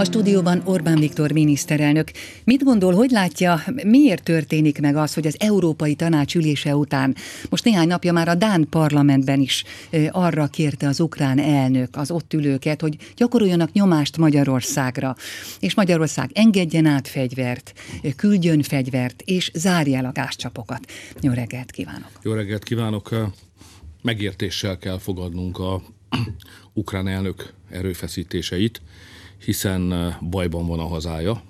A stúdióban Orbán Viktor miniszterelnök. Mit gondol, hogy látja, miért történik meg az, hogy az Európai Tanács ülése után most néhány napja már a Dán parlamentben is arra kérte az ukrán elnök az ott ülőket, hogy gyakoroljanak nyomást Magyarországra, és Magyarország engedjen át fegyvert, küldjön fegyvert, és zárja el a gázcsapokat. Jó reggelt kívánok! Jó reggelt kívánok! Megértéssel kell fogadnunk a ukrán elnök erőfeszítéseit, hiszen bajban van a hazája,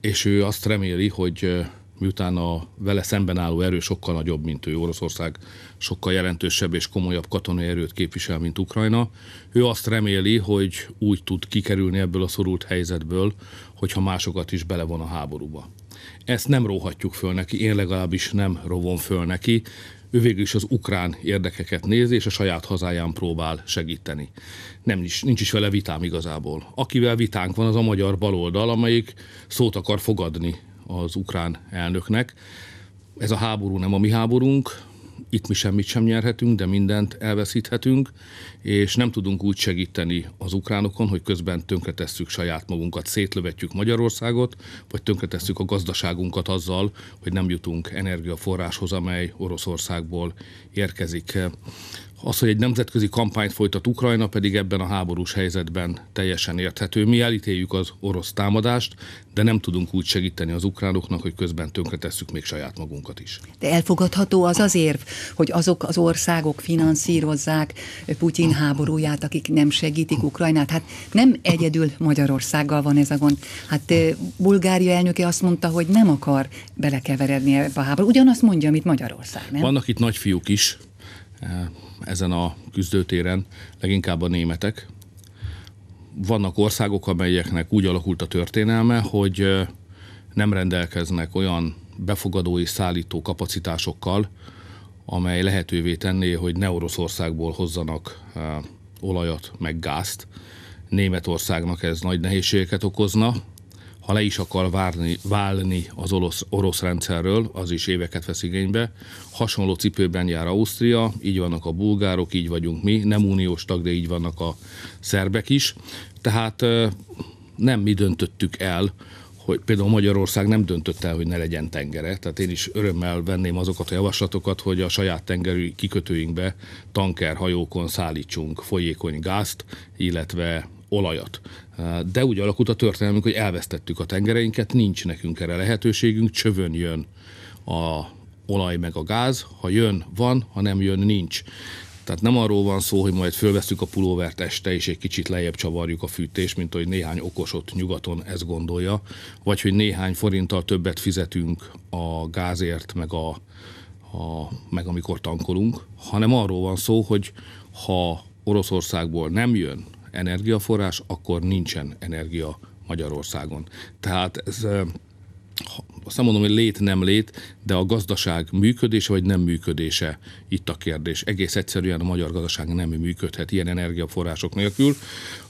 és ő azt reméli, hogy miután a vele szemben álló erő sokkal nagyobb, mint ő, Oroszország sokkal jelentősebb és komolyabb katonai erőt képvisel, mint Ukrajna, ő azt reméli, hogy úgy tud kikerülni ebből a szorult helyzetből, hogyha másokat is belevon a háborúba. Ezt nem róhatjuk föl neki, én legalábbis nem rovom föl neki, ő végül is az ukrán érdekeket nézi, és a saját hazáján próbál segíteni. Nem is, nincs is vele vitám igazából. Akivel vitánk van, az a magyar baloldal, amelyik szót akar fogadni az ukrán elnöknek. Ez a háború nem a mi háborunk, itt mi semmit sem nyerhetünk, de mindent elveszíthetünk, és nem tudunk úgy segíteni az ukránokon, hogy közben tönkretesszük saját magunkat, szétlövetjük Magyarországot, vagy tönkretesszük a gazdaságunkat azzal, hogy nem jutunk energiaforráshoz, amely Oroszországból érkezik. Az, hogy egy nemzetközi kampányt folytat Ukrajna, pedig ebben a háborús helyzetben teljesen érthető. Mi elítéljük az orosz támadást, de nem tudunk úgy segíteni az ukránoknak, hogy közben tönkretesszük még saját magunkat is. De elfogadható az az érv, hogy azok az országok finanszírozzák Putyin háborúját, akik nem segítik Ukrajnát. Hát nem egyedül Magyarországgal van ez a gond. Hát Bulgária elnöke azt mondta, hogy nem akar belekeveredni ebbe a háború. Ugyanazt mondja, amit Magyarország, nem? Vannak itt nagyfiúk is, ezen a küzdőtéren, leginkább a németek. Vannak országok, amelyeknek úgy alakult a történelme, hogy nem rendelkeznek olyan befogadó és szállító kapacitásokkal, amely lehetővé tenné, hogy ne Oroszországból hozzanak olajat, meg gázt. Németországnak ez nagy nehézségeket okozna, ha le is akar várni, válni az orosz, orosz rendszerről, az is éveket vesz igénybe. Hasonló cipőben jár Ausztria, így vannak a bulgárok, így vagyunk mi, nem uniós tag, de így vannak a szerbek is. Tehát nem mi döntöttük el, hogy például Magyarország nem döntött el, hogy ne legyen tengere. Tehát én is örömmel venném azokat a javaslatokat, hogy a saját tengeri kikötőinkbe tankerhajókon szállítsunk folyékony gázt, illetve olajat. De úgy alakult a történelmünk, hogy elvesztettük a tengereinket, nincs nekünk erre lehetőségünk, csövön jön a olaj meg a gáz, ha jön, van, ha nem jön, nincs. Tehát nem arról van szó, hogy majd fölveszünk a pulóvert este, és egy kicsit lejjebb csavarjuk a fűtést, mint hogy néhány okosot nyugaton ezt gondolja, vagy hogy néhány forinttal többet fizetünk a gázért, meg, a, a, meg amikor tankolunk, hanem arról van szó, hogy ha Oroszországból nem jön energiaforrás, akkor nincsen energia Magyarországon. Tehát ez azt mondom, hogy lét nem lét, de a gazdaság működése vagy nem működése itt a kérdés. Egész egyszerűen a magyar gazdaság nem működhet ilyen energiaforrások nélkül,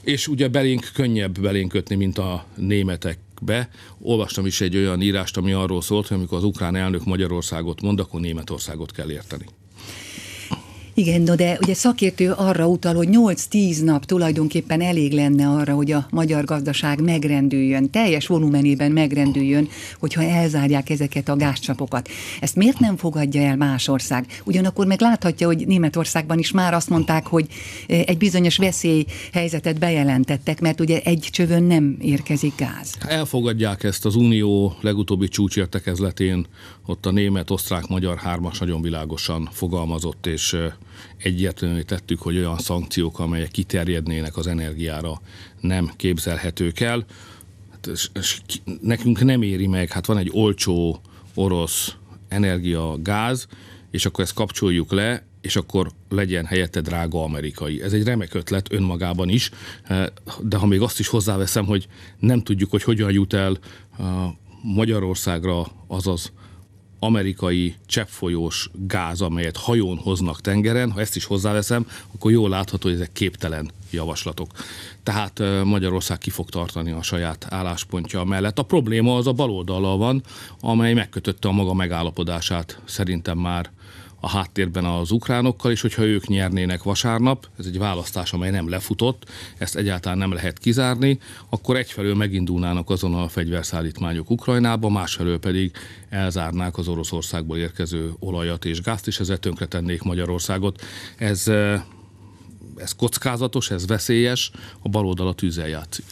és ugye belénk könnyebb belénk kötni, mint a németekbe. Olvastam is egy olyan írást, ami arról szólt, hogy amikor az ukrán elnök Magyarországot mond, akkor Németországot kell érteni. Igen, no de ugye szakértő arra utal, hogy 8-10 nap tulajdonképpen elég lenne arra, hogy a magyar gazdaság megrendüljön, teljes volumenében megrendüljön, hogyha elzárják ezeket a gázcsapokat. Ezt miért nem fogadja el más ország? Ugyanakkor meg láthatja, hogy Németországban is már azt mondták, hogy e, egy bizonyos veszélyhelyzetet bejelentettek, mert ugye egy csövön nem érkezik gáz. Elfogadják ezt az Unió legutóbbi csúcsértekezletén, ott a német, osztrák, magyar hármas nagyon világosan fogalmazott, és e, egyértelműen tettük, hogy olyan szankciók, amelyek kiterjednének az energiára, nem képzelhetők el. Hát, és nekünk nem éri meg, hát van egy olcsó orosz energia, gáz, és akkor ezt kapcsoljuk le, és akkor legyen helyette drága amerikai. Ez egy remek ötlet önmagában is, de ha még azt is hozzáveszem, hogy nem tudjuk, hogy hogyan jut el Magyarországra, azaz amerikai cseppfolyós gáz, amelyet hajón hoznak tengeren, ha ezt is hozzáveszem, akkor jól látható, hogy ezek képtelen javaslatok. Tehát Magyarország ki fog tartani a saját álláspontja mellett. A probléma az a baloldallal van, amely megkötötte a maga megállapodását szerintem már a háttérben az ukránokkal, és hogyha ők nyernének vasárnap, ez egy választás, amely nem lefutott, ezt egyáltalán nem lehet kizárni, akkor egyfelől megindulnának azon a fegyverszállítmányok Ukrajnába, másfelől pedig elzárnák az Oroszországból érkező olajat és gázt, és ezzel tönkretennék Magyarországot. Ez ez kockázatos, ez veszélyes, a baloldal a tűzzel játszik.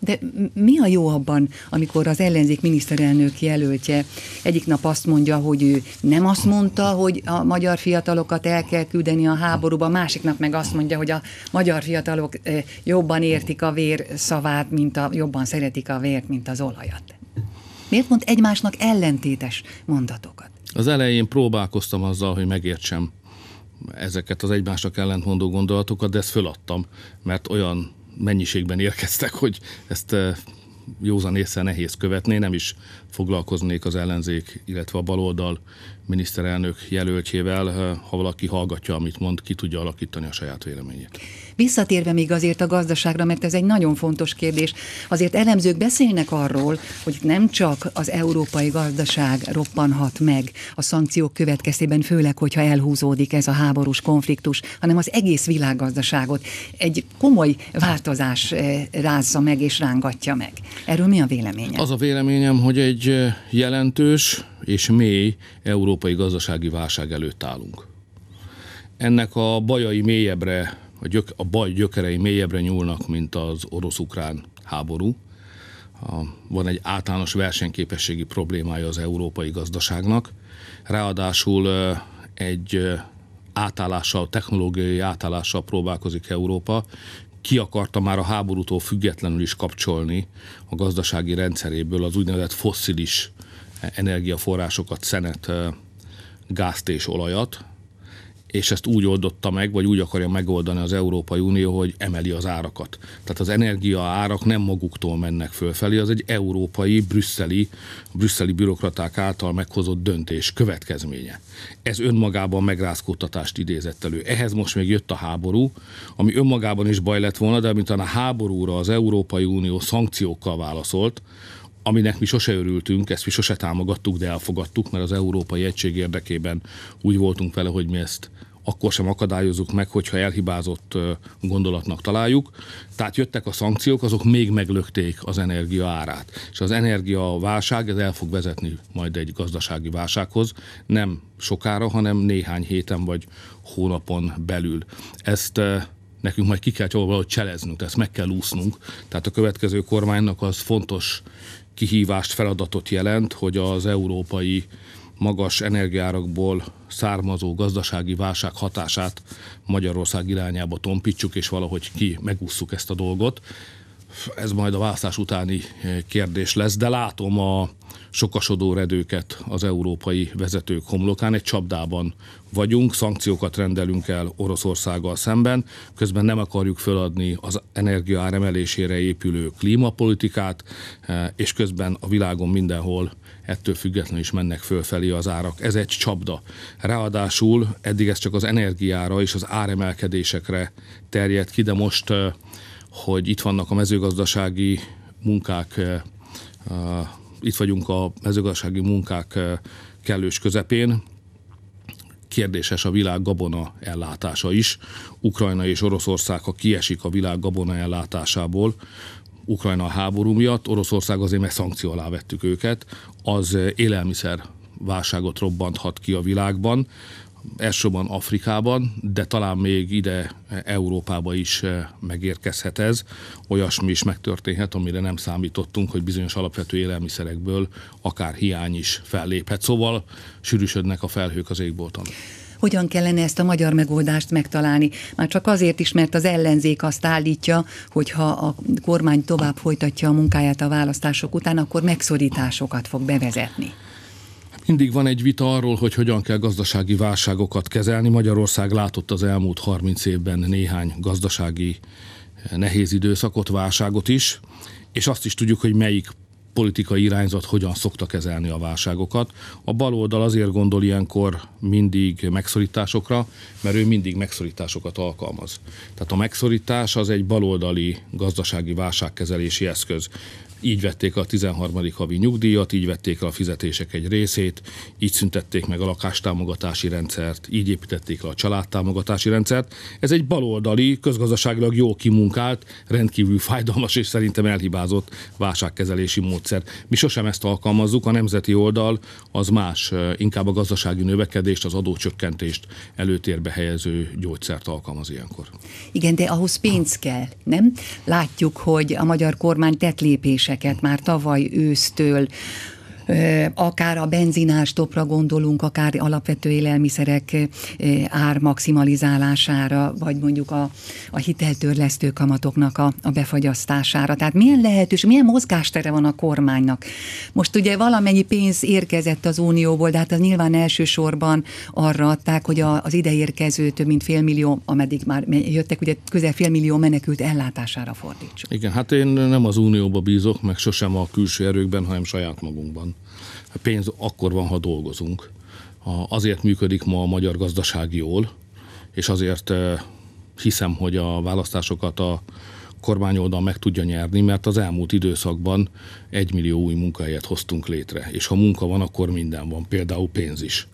De mi a jó abban, amikor az ellenzék miniszterelnök jelöltje egyik nap azt mondja, hogy ő nem azt mondta, hogy a magyar fiatalokat el kell küldeni a háborúba, másik nap meg azt mondja, hogy a magyar fiatalok jobban értik a vér szavát, mint a, jobban szeretik a vért, mint az olajat. Miért mond egymásnak ellentétes mondatokat? Az elején próbálkoztam azzal, hogy megértsem ezeket az egymásnak ellentmondó gondolatokat, de ezt föladtam, mert olyan mennyiségben érkeztek, hogy ezt eh, józan észre nehéz követni, nem is foglalkoznék az ellenzék, illetve a baloldal miniszterelnök jelöltjével, ha valaki hallgatja, amit mond, ki tudja alakítani a saját véleményét. Visszatérve még azért a gazdaságra, mert ez egy nagyon fontos kérdés, azért elemzők beszélnek arról, hogy nem csak az európai gazdaság roppanhat meg a szankciók következtében, főleg, hogyha elhúzódik ez a háborús konfliktus, hanem az egész világgazdaságot egy komoly változás eh, rázza meg és rángatja meg. Erről mi a véleménye? Az a véleményem, hogy egy eh, jelentős és mély európai gazdasági válság előtt állunk. Ennek a bajai mélyebbre a, gyök, a baj gyökerei mélyebbre nyúlnak, mint az orosz-ukrán háború. Van egy általános versenyképességi problémája az európai gazdaságnak. Ráadásul egy átállással, technológiai átállással próbálkozik Európa. Ki akarta már a háborútól függetlenül is kapcsolni a gazdasági rendszeréből az úgynevezett fosszilis energiaforrásokat, szenet, gázt és olajat, és ezt úgy oldotta meg, vagy úgy akarja megoldani az Európai Unió, hogy emeli az árakat. Tehát az energia árak nem maguktól mennek fölfelé, az egy európai, brüsszeli, brüsszeli bürokraták által meghozott döntés következménye. Ez önmagában megrázkódtatást idézett elő. Ehhez most még jött a háború, ami önmagában is baj lett volna, de amint a háborúra az Európai Unió szankciókkal válaszolt, aminek mi sose örültünk, ezt mi sose támogattuk, de elfogadtuk, mert az európai egység érdekében úgy voltunk vele, hogy mi ezt akkor sem akadályozunk meg, hogyha elhibázott gondolatnak találjuk. Tehát jöttek a szankciók, azok még meglökték az energia árát. És az energia válság, ez el fog vezetni majd egy gazdasági válsághoz, nem sokára, hanem néhány héten vagy hónapon belül. Ezt nekünk majd ki kell valahogy cseleznünk, ezt meg kell úsznunk. Tehát a következő kormánynak az fontos kihívást, feladatot jelent, hogy az európai magas energiárakból származó gazdasági válság hatását Magyarország irányába tompítsuk, és valahogy ki megússzuk ezt a dolgot. Ez majd a választás utáni kérdés lesz, de látom a sokasodó redőket az európai vezetők homlokán. Egy csapdában vagyunk, szankciókat rendelünk el Oroszországgal szemben, közben nem akarjuk föladni az energia emelésére épülő klímapolitikát, és közben a világon mindenhol ettől függetlenül is mennek fölfelé az árak. Ez egy csapda. Ráadásul eddig ez csak az energiára és az áremelkedésekre terjed ki, de most, hogy itt vannak a mezőgazdasági munkák, itt vagyunk a mezőgazdasági munkák kellős közepén, kérdéses a világ gabona ellátása is. Ukrajna és Oroszország, ha kiesik a világ gabona ellátásából, Ukrajna a háború miatt, Oroszország azért meg szankció alá vettük őket, az élelmiszer válságot robbanthat ki a világban, elsősorban Afrikában, de talán még ide Európába is megérkezhet ez. Olyasmi is megtörténhet, amire nem számítottunk, hogy bizonyos alapvető élelmiszerekből akár hiány is felléphet. Szóval sűrűsödnek a felhők az égbolton hogyan kellene ezt a magyar megoldást megtalálni. Már csak azért is, mert az ellenzék azt állítja, hogy ha a kormány tovább folytatja a munkáját a választások után, akkor megszorításokat fog bevezetni. Mindig van egy vita arról, hogy hogyan kell gazdasági válságokat kezelni. Magyarország látott az elmúlt 30 évben néhány gazdasági nehéz időszakot, válságot is, és azt is tudjuk, hogy melyik politikai irányzat hogyan szokta kezelni a válságokat. A baloldal azért gondol ilyenkor mindig megszorításokra, mert ő mindig megszorításokat alkalmaz. Tehát a megszorítás az egy baloldali gazdasági válságkezelési eszköz. Így vették a 13. havi nyugdíjat, így vették a fizetések egy részét, így szüntették meg a lakástámogatási rendszert, így építették le a családtámogatási rendszert. Ez egy baloldali, közgazdaságilag jó kimunkált, rendkívül fájdalmas és szerintem elhibázott válságkezelési módszer. Mi sosem ezt alkalmazzuk, a nemzeti oldal az más, inkább a gazdasági növekedést, az adócsökkentést előtérbe helyező gyógyszert alkalmaz ilyenkor. Igen, de ahhoz pénz kell, nem? Látjuk, hogy a magyar kormány tett lépéseket már tavaly ősztől, akár a benzinástopra gondolunk, akár alapvető élelmiszerek ár maximalizálására, vagy mondjuk a, a hiteltörlesztő kamatoknak a, a befagyasztására. Tehát milyen lehetős, milyen mozgástere van a kormánynak? Most ugye valamennyi pénz érkezett az Unióból, de hát az nyilván elsősorban arra adták, hogy a, az ide érkező több mint félmillió, ameddig már jöttek, ugye közel félmillió menekült ellátására fordítsuk. Igen, hát én nem az Unióba bízok, meg sosem a külső erőkben, hanem saját magunkban. A pénz akkor van, ha dolgozunk. Azért működik ma a magyar gazdaság jól, és azért eh, hiszem, hogy a választásokat a kormányoldal meg tudja nyerni, mert az elmúlt időszakban egy millió új munkahelyet hoztunk létre. És ha munka van, akkor minden van, például pénz is.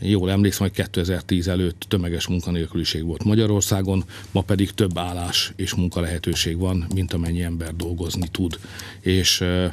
Jól emlékszem, hogy 2010 előtt tömeges munkanélküliség volt Magyarországon, ma pedig több állás és munkalehetőség van, mint amennyi ember dolgozni tud. És eh,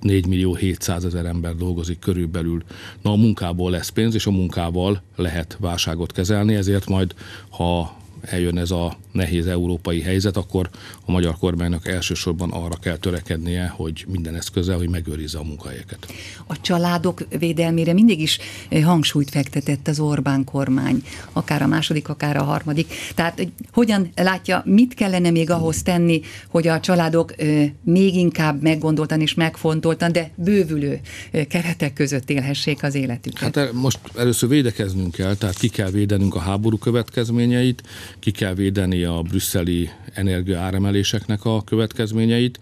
4 millió 700 ezer ember dolgozik körülbelül. Na a munkából lesz pénz, és a munkával lehet válságot kezelni, ezért majd, ha eljön ez a nehéz európai helyzet, akkor a magyar kormánynak elsősorban arra kell törekednie, hogy minden eszköze, hogy megőrizze a munkahelyeket. A családok védelmére mindig is eh, hangsúlyt fektetett az Orbán kormány, akár a második, akár a harmadik. Tehát hogyan látja, mit kellene még ahhoz tenni, hogy a családok eh, még inkább meggondoltan és megfontoltan, de bővülő eh, keretek között élhessék az életüket? Hát most először védekeznünk kell, tehát ki kell védenünk a háború következményeit, ki kell védeni a brüsszeli energiaáremeléseknek a következményeit,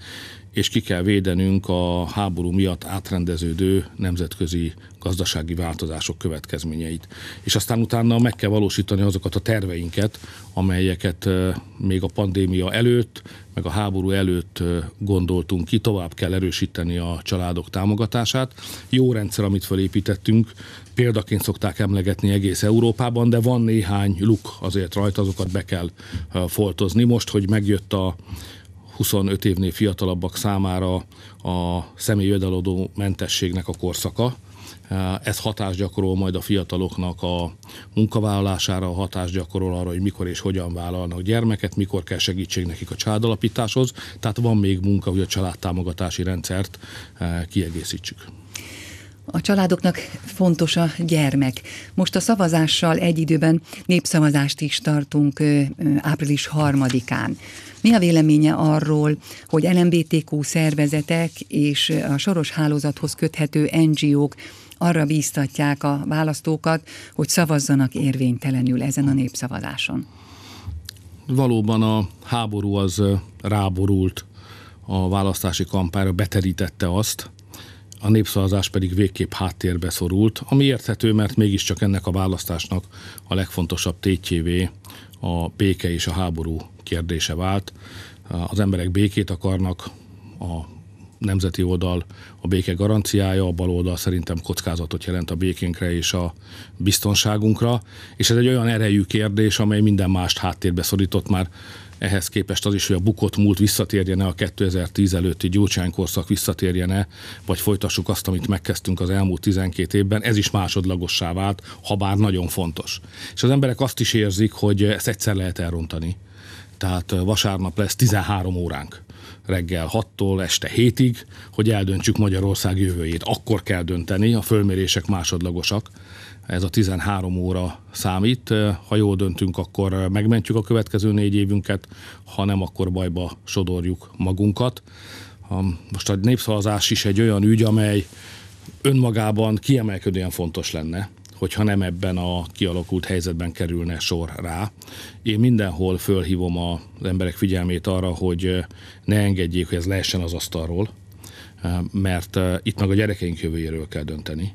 és ki kell védenünk a háború miatt átrendeződő nemzetközi gazdasági változások következményeit. És aztán utána meg kell valósítani azokat a terveinket, amelyeket még a pandémia előtt, meg a háború előtt gondoltunk ki, tovább kell erősíteni a családok támogatását. Jó rendszer, amit felépítettünk, példaként szokták emlegetni egész Európában, de van néhány luk azért rajta, azokat be kell foltozni. Most, hogy megjött a 25 évnél fiatalabbak számára a személyjövedelodó mentességnek a korszaka. Ez hatást gyakorol majd a fiataloknak a munkavállalására, hatást gyakorol arra, hogy mikor és hogyan vállalnak gyermeket, mikor kell segítség nekik a családalapításhoz. Tehát van még munka, hogy a családtámogatási rendszert eh, kiegészítsük. A családoknak fontos a gyermek. Most a szavazással egy időben népszavazást is tartunk április harmadikán. Mi a véleménye arról, hogy LMBTQ szervezetek és a soros hálózathoz köthető NGO-k arra bíztatják a választókat, hogy szavazzanak érvénytelenül ezen a népszavazáson? Valóban a háború az ráborult a választási kampányra, beterítette azt, a népszavazás pedig végképp háttérbe szorult, ami érthető, mert mégiscsak ennek a választásnak a legfontosabb tétjévé a béke és a háború kérdése vált. Az emberek békét akarnak, a nemzeti oldal a béke garanciája, a bal oldal szerintem kockázatot jelent a békénkre és a biztonságunkra, és ez egy olyan erejű kérdés, amely minden mást háttérbe szorított már ehhez képest az is, hogy a bukott múlt visszatérjene a 2010 előtti Gyurcsány korszak visszatérjene, vagy folytassuk azt, amit megkezdtünk az elmúlt 12 évben, ez is másodlagossá vált, ha bár nagyon fontos. És az emberek azt is érzik, hogy ezt egyszer lehet elrontani. Tehát vasárnap lesz 13 óránk reggel 6-tól este 7-ig, hogy eldöntsük Magyarország jövőjét. Akkor kell dönteni, a fölmérések másodlagosak ez a 13 óra számít. Ha jól döntünk, akkor megmentjük a következő négy évünket, ha nem, akkor bajba sodorjuk magunkat. Most a népszavazás is egy olyan ügy, amely önmagában kiemelkedően fontos lenne, hogyha nem ebben a kialakult helyzetben kerülne sor rá. Én mindenhol fölhívom az emberek figyelmét arra, hogy ne engedjék, hogy ez lehessen az asztalról, mert itt meg a gyerekeink jövőjéről kell dönteni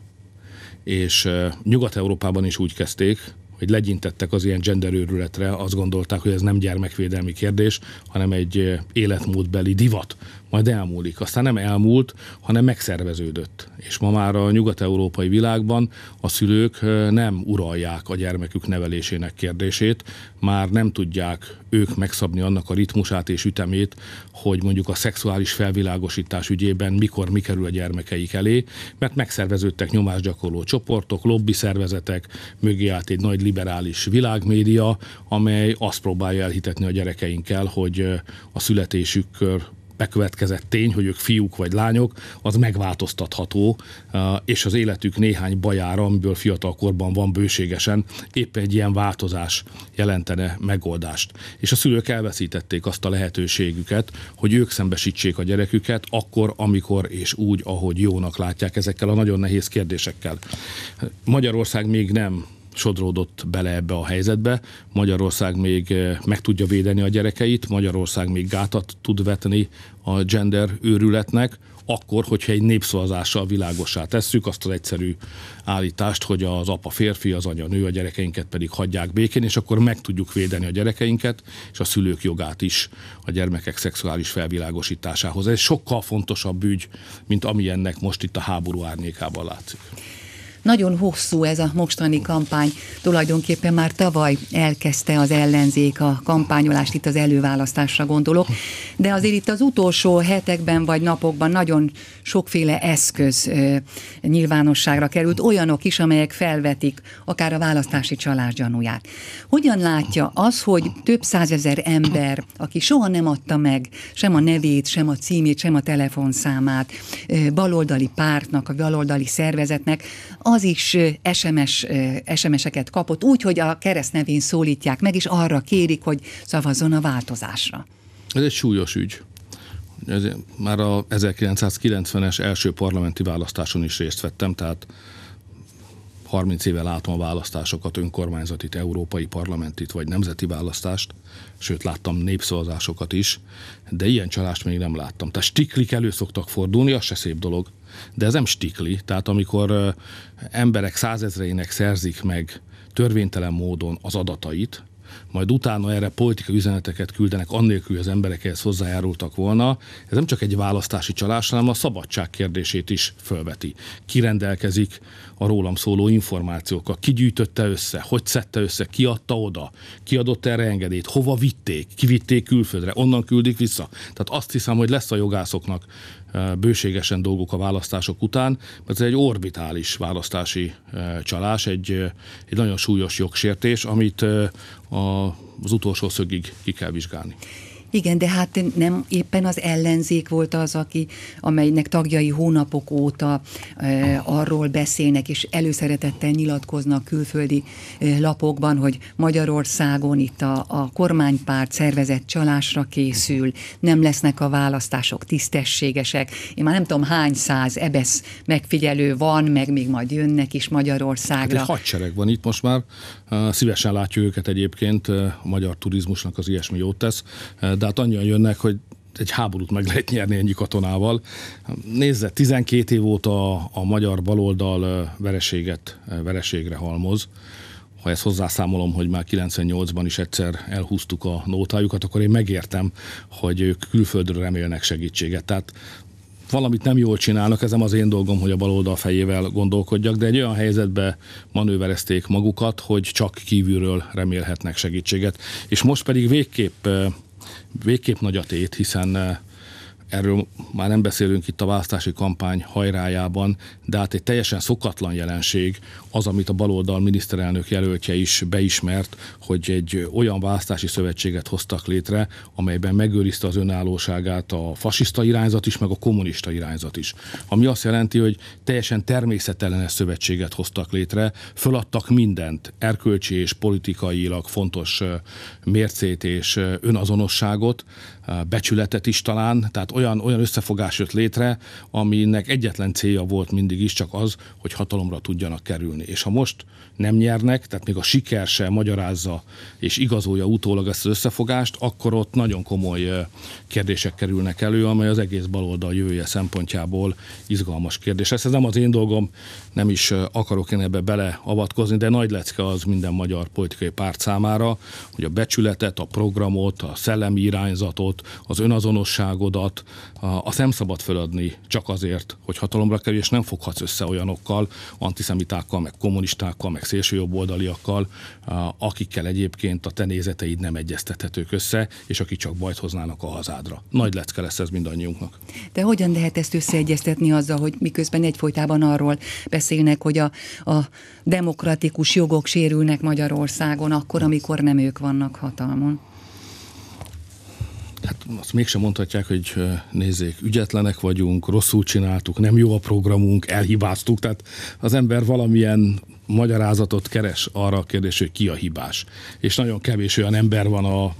és Nyugat-Európában is úgy kezdték, hogy legyintettek az ilyen genderőrületre, azt gondolták, hogy ez nem gyermekvédelmi kérdés, hanem egy életmódbeli divat majd elmúlik. Aztán nem elmúlt, hanem megszerveződött. És ma már a nyugat-európai világban a szülők nem uralják a gyermekük nevelésének kérdését, már nem tudják ők megszabni annak a ritmusát és ütemét, hogy mondjuk a szexuális felvilágosítás ügyében mikor mi kerül a gyermekeik elé, mert megszerveződtek nyomásgyakorló csoportok, lobby szervezetek, mögé állt egy nagy liberális világmédia, amely azt próbálja elhitetni a gyerekeinkkel, hogy a születésükkör bekövetkezett tény, hogy ők fiúk vagy lányok, az megváltoztatható, és az életük néhány bajára, amiből fiatalkorban van bőségesen, épp egy ilyen változás jelentene megoldást. És a szülők elveszítették azt a lehetőségüket, hogy ők szembesítsék a gyereküket akkor, amikor és úgy, ahogy jónak látják ezekkel a nagyon nehéz kérdésekkel. Magyarország még nem sodródott bele ebbe a helyzetbe. Magyarország még eh, meg tudja védeni a gyerekeit, Magyarország még gátat tud vetni a gender őrületnek, akkor, hogyha egy népszavazással világossá tesszük azt az egyszerű állítást, hogy az apa férfi, az anya nő, a gyerekeinket pedig hagyják békén, és akkor meg tudjuk védeni a gyerekeinket, és a szülők jogát is a gyermekek szexuális felvilágosításához. Ez sokkal fontosabb ügy, mint ami ennek most itt a háború árnyékában látszik. Nagyon hosszú ez a mostani kampány. Tulajdonképpen már tavaly elkezdte az ellenzék a kampányolást, itt az előválasztásra gondolok, de azért itt az utolsó hetekben vagy napokban nagyon sokféle eszköz ö, nyilvánosságra került, olyanok is, amelyek felvetik akár a választási csalás gyanúját. Hogyan látja az, hogy több százezer ember, aki soha nem adta meg sem a nevét, sem a címét, sem a telefonszámát baloldali pártnak, a baloldali szervezetnek, az is SMS, SMS-eket kapott, úgy, hogy a keresztnevén szólítják meg, és arra kérik, hogy szavazzon a változásra. Ez egy súlyos ügy. Ez, már a 1990-es első parlamenti választáson is részt vettem, tehát 30 éve látom a választásokat, önkormányzatit, európai parlamentit, vagy nemzeti választást, sőt láttam népszavazásokat is, de ilyen csalást még nem láttam. Tehát stiklik elő szoktak fordulni, az se szép dolog. De ez nem stikli, tehát amikor emberek százezreinek szerzik meg törvénytelen módon az adatait, majd utána erre politikai üzeneteket küldenek, annélkül, hogy az emberek ehhez hozzájárultak volna. Ez nem csak egy választási csalás, hanem a szabadság kérdését is fölveti. Kirendelkezik a rólam szóló információkkal, ki gyűjtötte össze, hogy szedte össze, ki adta oda, ki adott erre engedélyt, hova vitték, kivitték külföldre, onnan küldik vissza. Tehát azt hiszem, hogy lesz a jogászoknak bőségesen dolgok a választások után, mert ez egy orbitális választási csalás, egy, egy nagyon súlyos jogsértés, amit az utolsó szögig ki kell vizsgálni. Igen, de hát nem éppen az ellenzék volt az, aki, amelynek tagjai hónapok óta e, arról beszélnek, és előszeretettel nyilatkoznak külföldi e, lapokban, hogy Magyarországon itt a, a kormánypárt szervezett csalásra készül, nem lesznek a választások tisztességesek. Én már nem tudom hány száz ebesz megfigyelő van, meg még majd jönnek is Magyarországra. Hát egy hadsereg van itt most már, szívesen látjuk őket egyébként, a magyar turizmusnak az ilyesmi jót tesz, de hát annyian jönnek, hogy egy háborút meg lehet nyerni ennyi katonával. Nézze, 12 év óta a, a magyar baloldal vereséget, vereségre halmoz. Ha ezt hozzászámolom, hogy már 98-ban is egyszer elhúztuk a nótájukat, akkor én megértem, hogy ők külföldről remélnek segítséget. Tehát valamit nem jól csinálnak, ez nem az én dolgom, hogy a baloldal fejével gondolkodjak, de egy olyan helyzetbe manőverezték magukat, hogy csak kívülről remélhetnek segítséget. És most pedig végképp végképp nagy a tét, hiszen eh, erről már nem beszélünk itt a választási kampány hajrájában, de hát egy teljesen szokatlan jelenség az, amit a baloldal miniszterelnök jelöltje is beismert, hogy egy olyan választási szövetséget hoztak létre, amelyben megőrizte az önállóságát a fasiszta irányzat is, meg a kommunista irányzat is. Ami azt jelenti, hogy teljesen természetellenes szövetséget hoztak létre, föladtak mindent, erkölcsi és politikailag fontos mércét és önazonosságot, becsületet is talán, tehát olyan, olyan összefogás jött létre, aminek egyetlen célja volt mindig is csak az, hogy hatalomra tudjanak kerülni. És ha most nem nyernek, tehát még a siker se magyarázza és igazolja utólag ezt az összefogást, akkor ott nagyon komoly kérdések kerülnek elő, amely az egész baloldal jövője szempontjából izgalmas kérdés. Ez nem az én dolgom, nem is akarok én ebbe beleavatkozni, de nagy lecke az minden magyar politikai párt számára, hogy a becsületet, a programot, a szellemi irányzatot, az önazonosságodat, a nem szabad föladni csak azért, hogy hatalomra kerül, és nem foghatsz össze olyanokkal, antiszemitákkal, meg kommunistákkal, meg szélsőjobboldaliakkal, akikkel egyébként a te nézeteid nem egyeztethetők össze, és akik csak bajt hoznának a hazádra. Nagy lecke lesz ez mindannyiunknak. De hogyan lehet ezt összeegyeztetni azzal, hogy miközben egyfolytában arról beszélnek, hogy a, a demokratikus jogok sérülnek Magyarországon akkor, amikor nem ők vannak hatalmon? Hát azt mégsem mondhatják, hogy nézzék, ügyetlenek vagyunk, rosszul csináltuk, nem jó a programunk, elhibáztuk, tehát az ember valamilyen magyarázatot keres arra a kérdés, hogy ki a hibás. És nagyon kevés olyan ember van a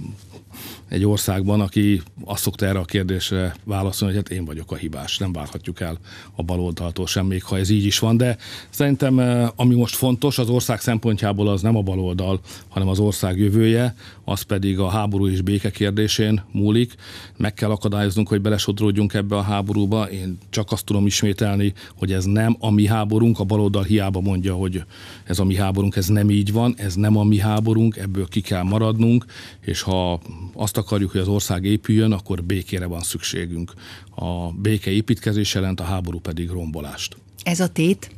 egy országban, aki azt szokta erre a kérdésre válaszolni, hogy hát én vagyok a hibás, nem várhatjuk el a baloldaltól sem, még ha ez így is van, de szerintem eh, ami most fontos az ország szempontjából az nem a baloldal, hanem az ország jövője, az pedig a háború és béke kérdésén múlik. Meg kell akadályoznunk, hogy belesodródjunk ebbe a háborúba. Én csak azt tudom ismételni, hogy ez nem a mi háborunk, a baloldal hiába mondja, hogy ez a mi háborunk, ez nem így van, ez nem a mi háborunk, ebből ki kell maradnunk, és ha azt akarjuk, hogy az ország épüljön, akkor békére van szükségünk. A béke építkezés jelent, a háború pedig rombolást. Ez a tét?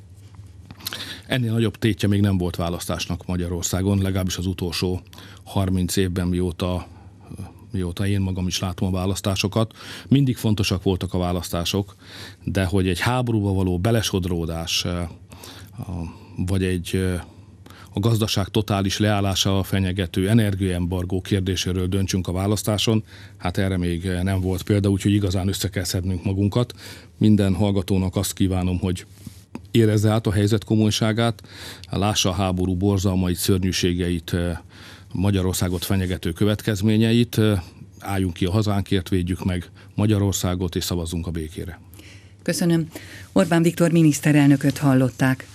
Ennél nagyobb tétje még nem volt választásnak Magyarországon, legalábbis az utolsó 30 évben, mióta mióta én magam is látom a választásokat. Mindig fontosak voltak a választások, de hogy egy háborúba való belesodródás, vagy egy a gazdaság totális leállása a fenyegető energiaembargó kérdéséről döntsünk a választáson, hát erre még nem volt példa, úgyhogy igazán össze kell szednünk magunkat. Minden hallgatónak azt kívánom, hogy érezze át a helyzet komolyságát, lássa a háború borzalmait, szörnyűségeit, Magyarországot fenyegető következményeit, álljunk ki a hazánkért, védjük meg Magyarországot, és szavazzunk a békére. Köszönöm. Orbán Viktor miniszterelnököt hallották.